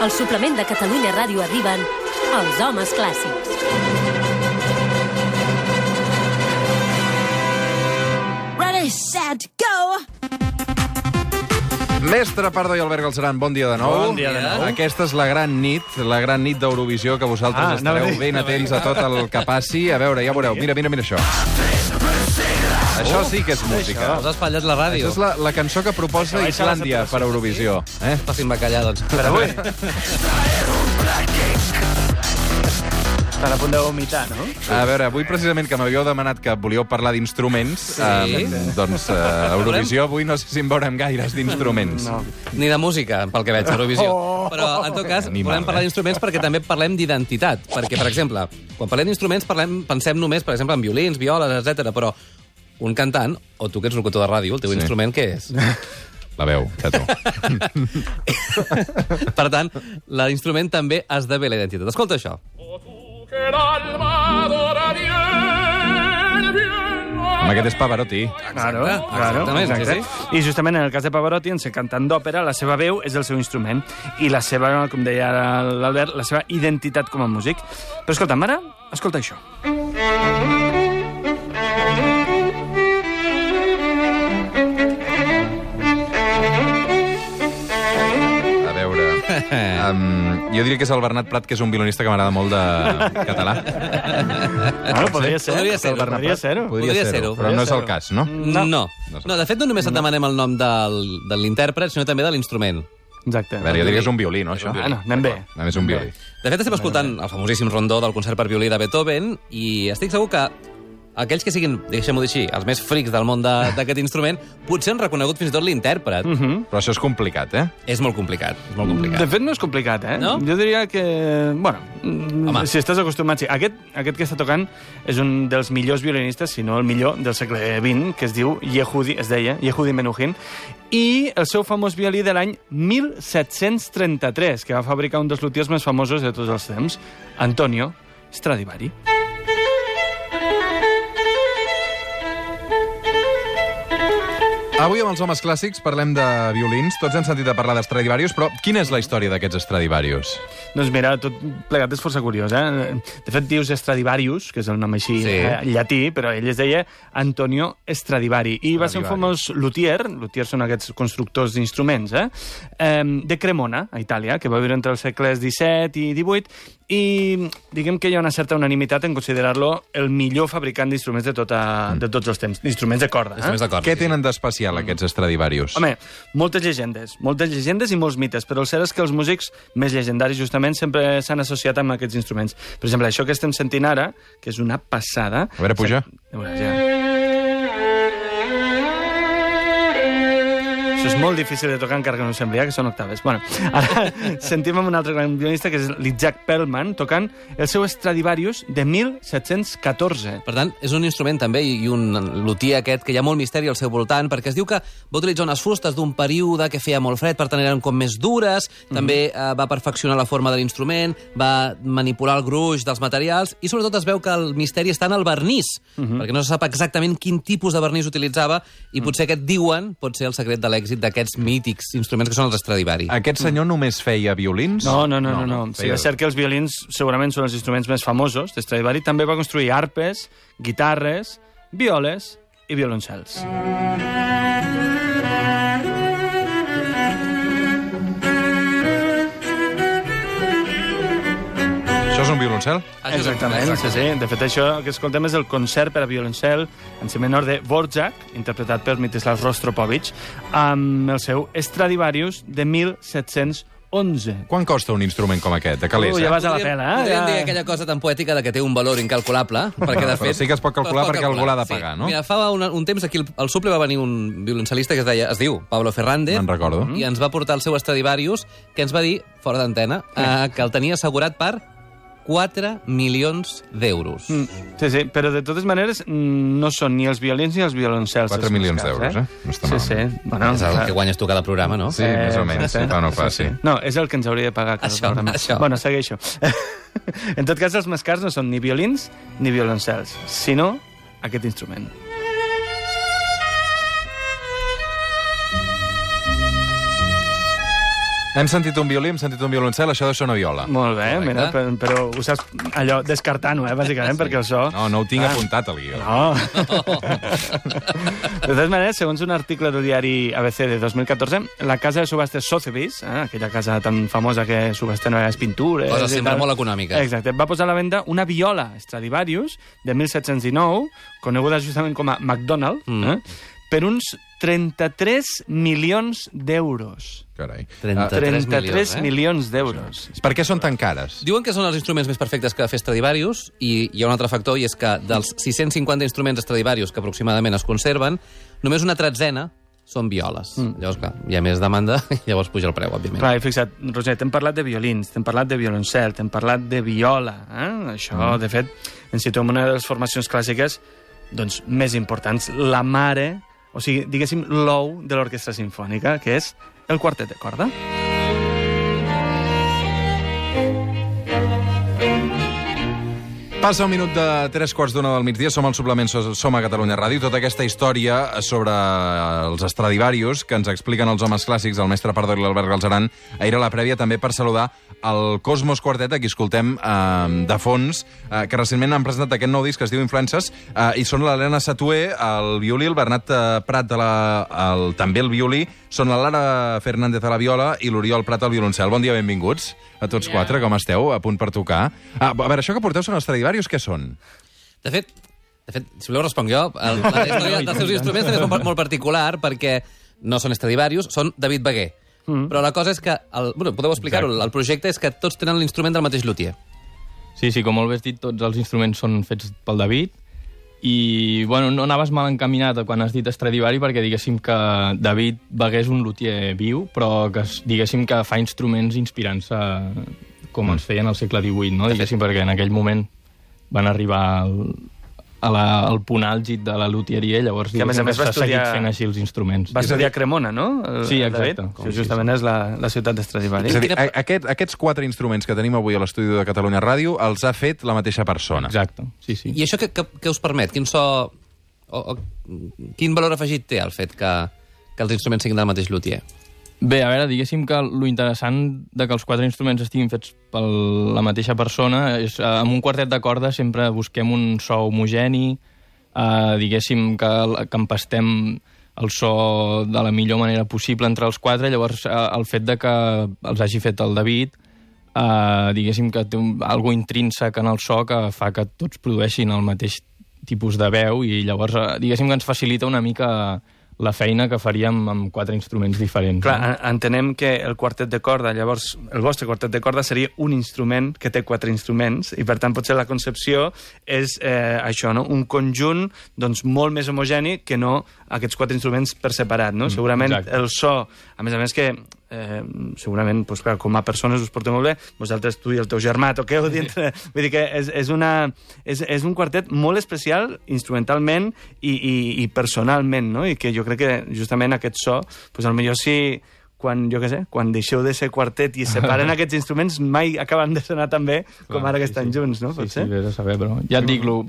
Al suplement de Catalunya Ràdio arriben els homes clàssics. Ready, set, go! Mestre Pardo i Albert Galceran, bon dia de nou. Bon dia de nou. Aquesta és la gran nit, la gran nit d'Eurovisió, que vosaltres Ah, estareu ben atents a tot el que passi. A veure, ja veureu. Mira, mira, mira això. Això sí que és música. Us has espatllat la ràdio. Això és la, la cançó que proposa Islàndia per Eurovisió. Eh? Passin bacallà, doncs. Per avui. Estan a punt de vomitar, no? A veure, avui precisament que m'havíeu demanat que volíeu parlar d'instruments, Sí. eh, doncs eh, Eurovisió avui no sé si en veurem gaires d'instruments. No. Ni de música, pel que veig, a Eurovisió. Oh. Però, en tot cas, Ni volem parlar eh? d'instruments perquè també parlem d'identitat. Perquè, per exemple, quan parlem d'instruments parlem, pensem només, per exemple, en violins, violes, etc. però un cantant, o tu que ets locutor de ràdio, el teu Sí. instrument què és? La veu, tu. per tant, l'instrument també esdevé la identitat. Escolta això. Amb aquest és Pavarotti. Claro, claro, exactament, exacte. sí, I justament en el cas de Pavarotti, en ser cantant d'òpera, la seva veu és el seu instrument. I la seva, com deia l'Albert, la seva identitat com a músic. Però escolta'm, ara, escolta això. A Um, jo diria que és el Bernat Prat, que és un violinista que m'agrada molt de català. Bueno, podria ser. Podria ser, Podria ser-ho. Podria ser-ho, ser-ho. però no és el ser-ho. cas, no? No. no. No. No, de fet, no només et demanem el nom del, de l'intèrpret, sinó també de l'instrument. Exacte. A veure, jo diria que és un violí, no, això? Bueno, anem bé. A més, un violí. De fet, estem escoltant el famosíssim rondó del concert per violí de Beethoven i estic segur que aquells que siguin, deixem-ho dir així, els més frics del món de- d'aquest instrument, potser han reconegut fins i tot l'intèrpret. Mm. Mhm. Però això és complicat, eh? És molt complicat, és molt De complicat. fet, no és complicat, eh? No? Jo diria que... Bueno, Home. Si estàs acostumat... Sí. Aquest, aquest que està tocant és un dels millors violinistes, si no el millor, del segle XX, que es diu Yehudi, es deia, Yehudi Menuhin, i el seu famós violí de l'any 1733, que va fabricar un dels lutiers més famosos de tots els temps, Antonio Stradivari. Avui amb els homes clàssics parlem de violins. Tots hem sentit a parlar d'Estradivarius, però quina és la història d'aquests Estradivarius? Doncs mira, tot plegat és força curiós, eh? De fet, dius Stradivarius, que és el nom així Sí. eh, llatí, però ell es deia Antonio Stradivari. I va ser un famós luthier, luthier són aquests constructors d'instruments, eh? eh? de Cremona, a Itàlia, que va viure entre els segles XVII i XVIII, i diguem que hi ha una certa unanimitat en considerar-lo el millor fabricant d'instruments de, tota, de tots els temps, d'instruments de corda. Eh? Estem d'acord. Què tenen d'especial, aquests Estradivarius? Home, moltes llegendes, moltes llegendes i molts mites, però el cert és que els músics més llegendaris justament sempre s'han associat amb aquests instruments. Per exemple, això que estem sentint ara, que és una passada... A veure, puja. A veure, ja. Això és molt difícil de tocar encara que no sembli, eh, que són octaves. Bueno, ara sentim amb un altre gran violinista, que és l'Isaac Perlman, tocant el seu Stradivarius de 1714. Per tant, és un instrument també i un luthier aquest que hi ha molt misteri al seu voltant perquè es diu que va utilitzar unes fustes d'un període que feia molt fred, per tant eren com més dures, també eh, va perfeccionar la forma de l'instrument, va manipular el gruix dels materials i sobretot es veu que el misteri està en el vernís, perquè no se sap exactament quin tipus de vernís utilitzava i potser aquest, diuen, pot ser el secret de l'èxit d'aquests mítics instruments que són els Stradivari. Aquest senyor només feia violins? No, no, no, no. no, Sí, feia- és cert que els violins segurament són els instruments més famosos de Stradivari. També va construir arpes, guitarres, violes i violoncels. Això violoncel? Això és- Exactament, Exacte. sí, sí. De fet, això que escoltem és el concert per a violoncel en si menor de Dvorak, interpretat per Mitislav Rostropovich, amb el seu Stradivarius de 1711. Quan costa un instrument com aquest, de calés? Ui, eh? ja vas a la pela, eh? Podríem dir aquella cosa tan poètica de que té un valor incalculable, perquè de Però fet... sí que es pot calcular es perquè algú l'ha de pagar, no? Mira, fa un, un temps aquí al, al Suple va venir un violoncel·lista que es deia, es diu Pablo Ferrande, Me'n recordo. i ens va portar el seu Stradivarius, que ens va dir, fora d'antena, eh, que el tenia assegurat per 4 milions d'euros. Mm, Sí, sí, però de totes maneres mm, no són ni els violins ni els violoncels. 4 els més milions d'euros, eh? No està sí, malament. sí. Bueno, És el clar. que guanyes tu cada programa, no? Sí, més o menys. sí, sí. Fa no fa, Sí, sí. sí. No, és el que ens hauria de pagar cada Això, programa. això. Bueno, segueixo. en tot cas, els més cars no són ni violins ni violoncels, sinó aquest instrument. Hem sentit un violí, hem sentit un violoncel, això deu ser una viola. Molt bé, Correcte. mira, però, però ho saps allò descartant-ho, eh, bàsicament, sí. perquè el so... No, no ho tinc Ah. apuntat, al guió. No. de totes maneres, segons un article del diari ABC de 2014, la casa de subhastes Sotheby's, eh, aquella casa tan famosa que subhasten vegades pintures... Coses i sempre tal, molt econòmiques. Exacte. Va posar a la venda una viola Stradivarius de 1719, coneguda justament com a McDonald, Mm. eh, per uns 33 milions d'euros. Carai. 33 33 milions, eh? milions d'euros. Ah, per què són tan cares? Diuen que són els instruments més perfectes que ha fet Stradivarius i hi ha un altre factor, i és que dels 650 instruments Stradivarius que aproximadament es conserven, només una tretzena són violes. Mm. Llavors, clar, hi ha més demanda i llavors puja el preu, òbviament. Clar, i fixa't, Roger, t'hem parlat de violins, t'hem parlat de violoncel, t'hem parlat de viola. Eh? Això, mm. de fet, ens situem en una de les formacions clàssiques doncs, més importants, la mare, o sigui, diguéssim, l'ou de l'orquestra sinfònica, que és el quartet de corda. Passa un minut de tres quarts d'una del migdia, som al suplement So- Som a Catalunya Ràdio. Tota aquesta història sobre els Stradivarius que ens expliquen els homes clàssics, el mestre Pardor i l'Albert Galzeran, ahir a la prèvia també per saludar el Cosmos Quartet, a qui escoltem eh, de fons, eh, que recentment han presentat aquest nou disc que es diu Influences, eh, i són l'Helena Satué, el violí, el Bernat eh, Prat, de la, el, també el violí, són la Lara Fernández a la viola i l'Oriol Prat al violoncel. Bon dia, benvinguts a tots quatre, com esteu? A punt per tocar. Ah, a veure, això que porteu són els Stradivarius, què són? De fet, de fet, si voleu responc jo, el, la història dels seus instruments també és molt, molt particular perquè no són Stradivarius, són David Beguer. Mm. Però la cosa és que, el, bueno, podeu explicar-ho, el projecte és que tots tenen l'instrument del mateix luthier. Sí, sí, com molt bé has dit, tots els instruments són fets pel David i, bueno, no anaves mal encaminat quan has dit Stradivari perquè diguéssim que David Beguer és un luthier viu, però que diguéssim que fa instruments inspirant-se com els feien al segle XVIII, no? Diguéssim, perquè en aquell moment van arribar al, a la, al punt àlgid de la luthieria, llavors Que, a més a més, va s'ha seguit estudiar- fent així els instruments. Va estudiar a Cremona, no? El, Sí, exacte. David? Com Sí, sí, justament és la, la ciutat d'Estradivari. És a dir, a, aquest, aquests quatre instruments que tenim avui a l'estudi de Catalunya Ràdio els ha fet la mateixa persona. Exacte, sí, sí. I això què, què, què us permet? Quin so... O, o, quin valor afegit té el fet que, que els instruments siguin del mateix luthier? Bé, a veure, diguéssim que lo interessant de que els quatre instruments estiguin fets per la mateixa persona és, eh, amb un quartet de corda sempre busquem un so homogeni, eh, diguéssim que, que empastem el so de la millor manera possible entre els quatre, llavors eh, el fet de que els hagi fet el David, eh, diguéssim que té un, algo intrínsec en el so que fa que tots produeixin el mateix tipus de veu i llavors, eh, diguéssim que ens facilita una mica la feina que faríem amb quatre instruments diferents. Clar, no? en- entenem que el quartet de corda, llavors, el vostre quartet de corda seria un instrument que té quatre instruments, i per tant potser la concepció és eh, això, no? un conjunt doncs, molt més homogeni que no aquests quatre instruments per separat. No? Mm, Segurament exacte. el so, a més a més que eh, segurament, doncs, clar, com a persones us porteu molt bé, vosaltres, tu i el teu germà toqueu dintre... Vull dir que és, és, una, és, és un quartet molt especial instrumentalment i, i, i personalment, no? I que jo crec que justament aquest so, doncs, potser si quan, jo què sé, quan deixeu de ser quartet i separen aquests instruments, mai acaben de sonar tan bé com ara que estan junts, no? Sí, Pot sí, ser? vés a saber, però ja et dic, lo,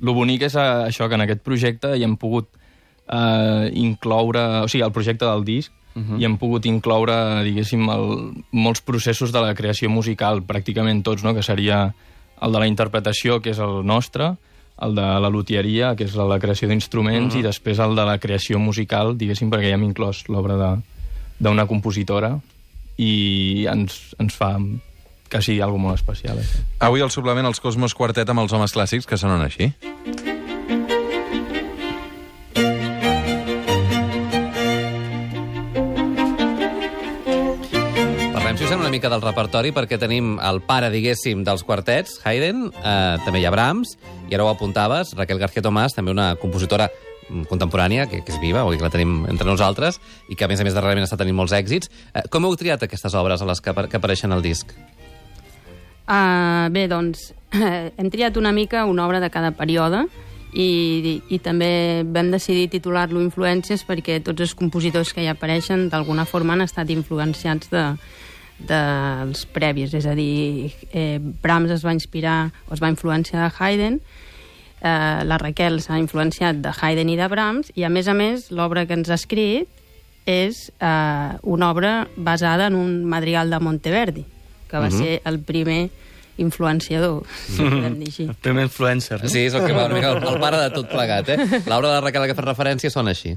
lo bonic és eh, això, que en aquest projecte hi hem pogut eh, incloure, o sigui, el projecte del disc, uh -huh. i hem pogut incloure, diguéssim, el, molts processos de la creació musical, pràcticament tots, no? que seria el de la interpretació, que és el nostre, el de la luthieria, que és la, la creació d'instruments, uh -huh. i després el de la creació musical, diguéssim, perquè ja hem inclòs l'obra d'una compositora, i ens, ens fa que sigui algo molt especial, això. Avui al suplement els Cosmos Quartet amb els homes clàssics, que sonen així. Mica del repertori, perquè tenim el pare, diguéssim, dels quartets, Haydn, eh, també hi ha Brahms, i ara ho apuntaves, Raquel García Tomàs, també una compositora mm, contemporània, que, que és viva, vull dir que la tenim entre nosaltres, i que, a més a més, darrerament està tenint molts èxits. Eh, com heu triat aquestes obres a les que, que apareixen al disc? Uh, bé, doncs, hem triat una mica una obra de cada període i, i també vam decidir titular-lo Influències perquè tots els compositors que hi apareixen d'alguna forma han estat influenciats de, dels previs, és a dir, eh, Brahms es va inspirar o es va influenciar de Haydn, eh, la Raquel s'ha influenciat de Haydn i de Brahms, i a més a més l'obra que ens ha escrit és eh, una obra basada en un madrigal de Monteverdi, que va ser el primer influenciador, si podem dir així. El primer influencer, no? Sí, és el que va una mica el, el pare de tot plegat, eh? L'obra de la Raquel a què fa referència sona així.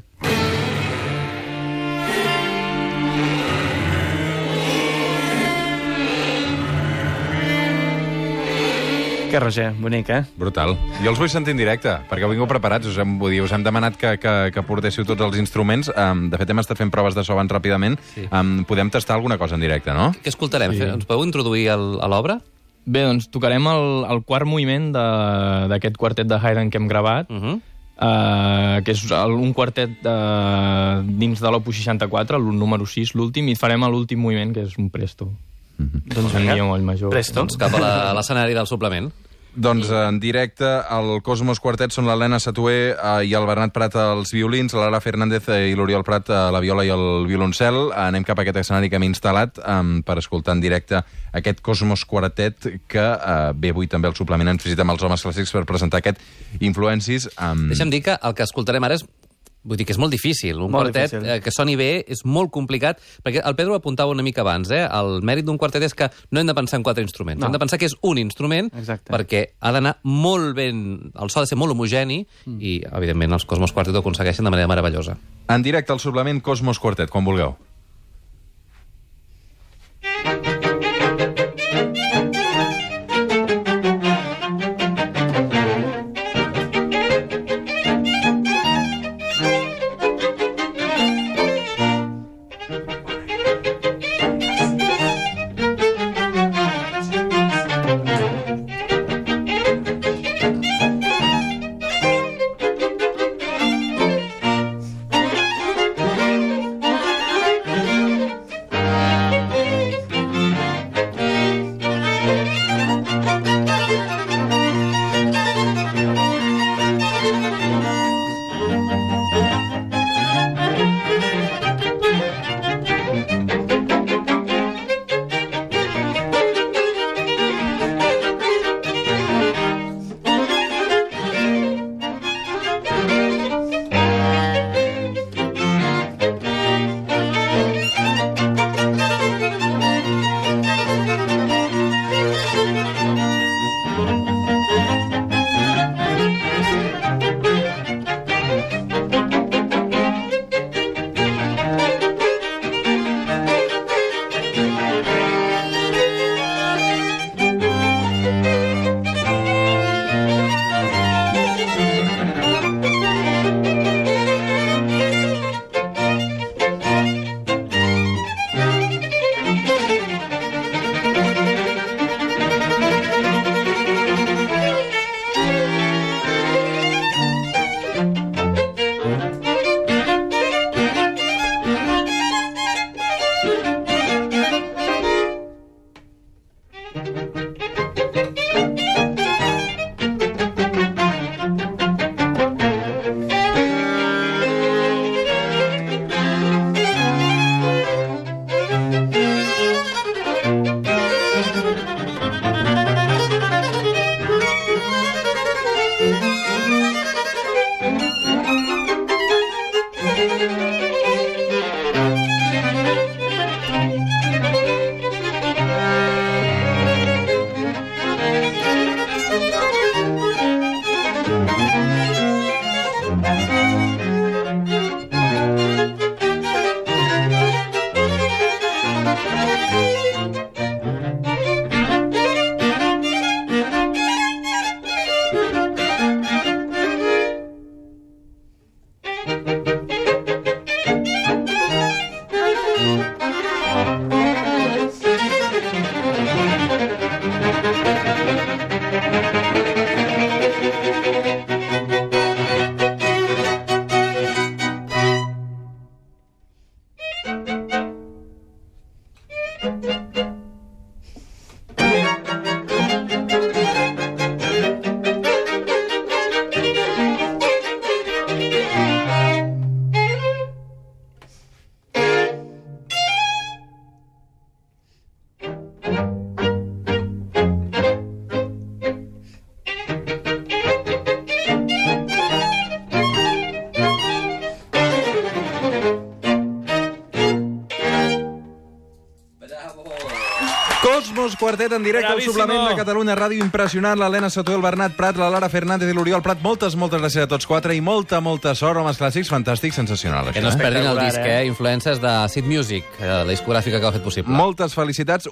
Que Roger, bonic, eh? Brutal. Jo els vull sentir en directe, perquè heu vingut preparats. Us hem, vull dir, us hem demanat que, que, que portéssiu tots els instruments. Um, de fet, hem estat fent proves de so abans ràpidament. Sí. Um, podem tastar alguna cosa en directe, no? Què escoltarem? Sí. Ens podeu introduir el, a l'obra? Bé, doncs tocarem el, el quart moviment de- d'aquest quartet de Haydn que hem gravat, Uh -huh. uh, que és el, un quartet uh, dins de l'Opus 64, el número 6, l'últim, i farem l'últim moviment, que és un presto. Doncs Un vinga. mi moll major. Presto. Doncs cap a l'escenari del suplement. Doncs en directe, el Cosmos Quartet són l'Helena Satué eh, i el Bernat Prat als violins, la Lara Fernández eh, i l'Oriol Prat a la viola i el violoncel. Eh, Anem cap a aquest escenari que hem instal·lat um, per escoltar en directe aquest Cosmos Quartet que eh, ve avui també al suplement ens visita amb els homes clàssics per presentar aquest Influencis. Um, Deixa'm dir que el que escoltarem ara és Vull dir que és molt difícil. Un Molt quartet difícil. eh, que soni bé és molt complicat, perquè el Pedro ho apuntava una mica abans, eh? El mèrit d'un quartet és que no hem de pensar en quatre instruments. No. Hem de pensar que és un instrument, Exacte. perquè ha d'anar molt ben... El so ha de ser molt homogeni, mm. i, evidentment, els Cosmos Quartet ho aconsegueixen de manera meravellosa. En directe al suplement Cosmos Quartet, quan vulgueu. Quartet en directe al suplement de Catalunya Ràdio. Impressionant. L'Helena Soto, el Bernat Prat, la Lara Fernández i l'Oriol Prat. Moltes, moltes gràcies a tots quatre i molta, molta sort. Homes clàssics, fantàstic, sensacional. Que Això, no es eh? perdin el disc, eh? eh? Influències de Sid Music, eh, la discogràfica que ho ha fet possible. Moltes felicitats.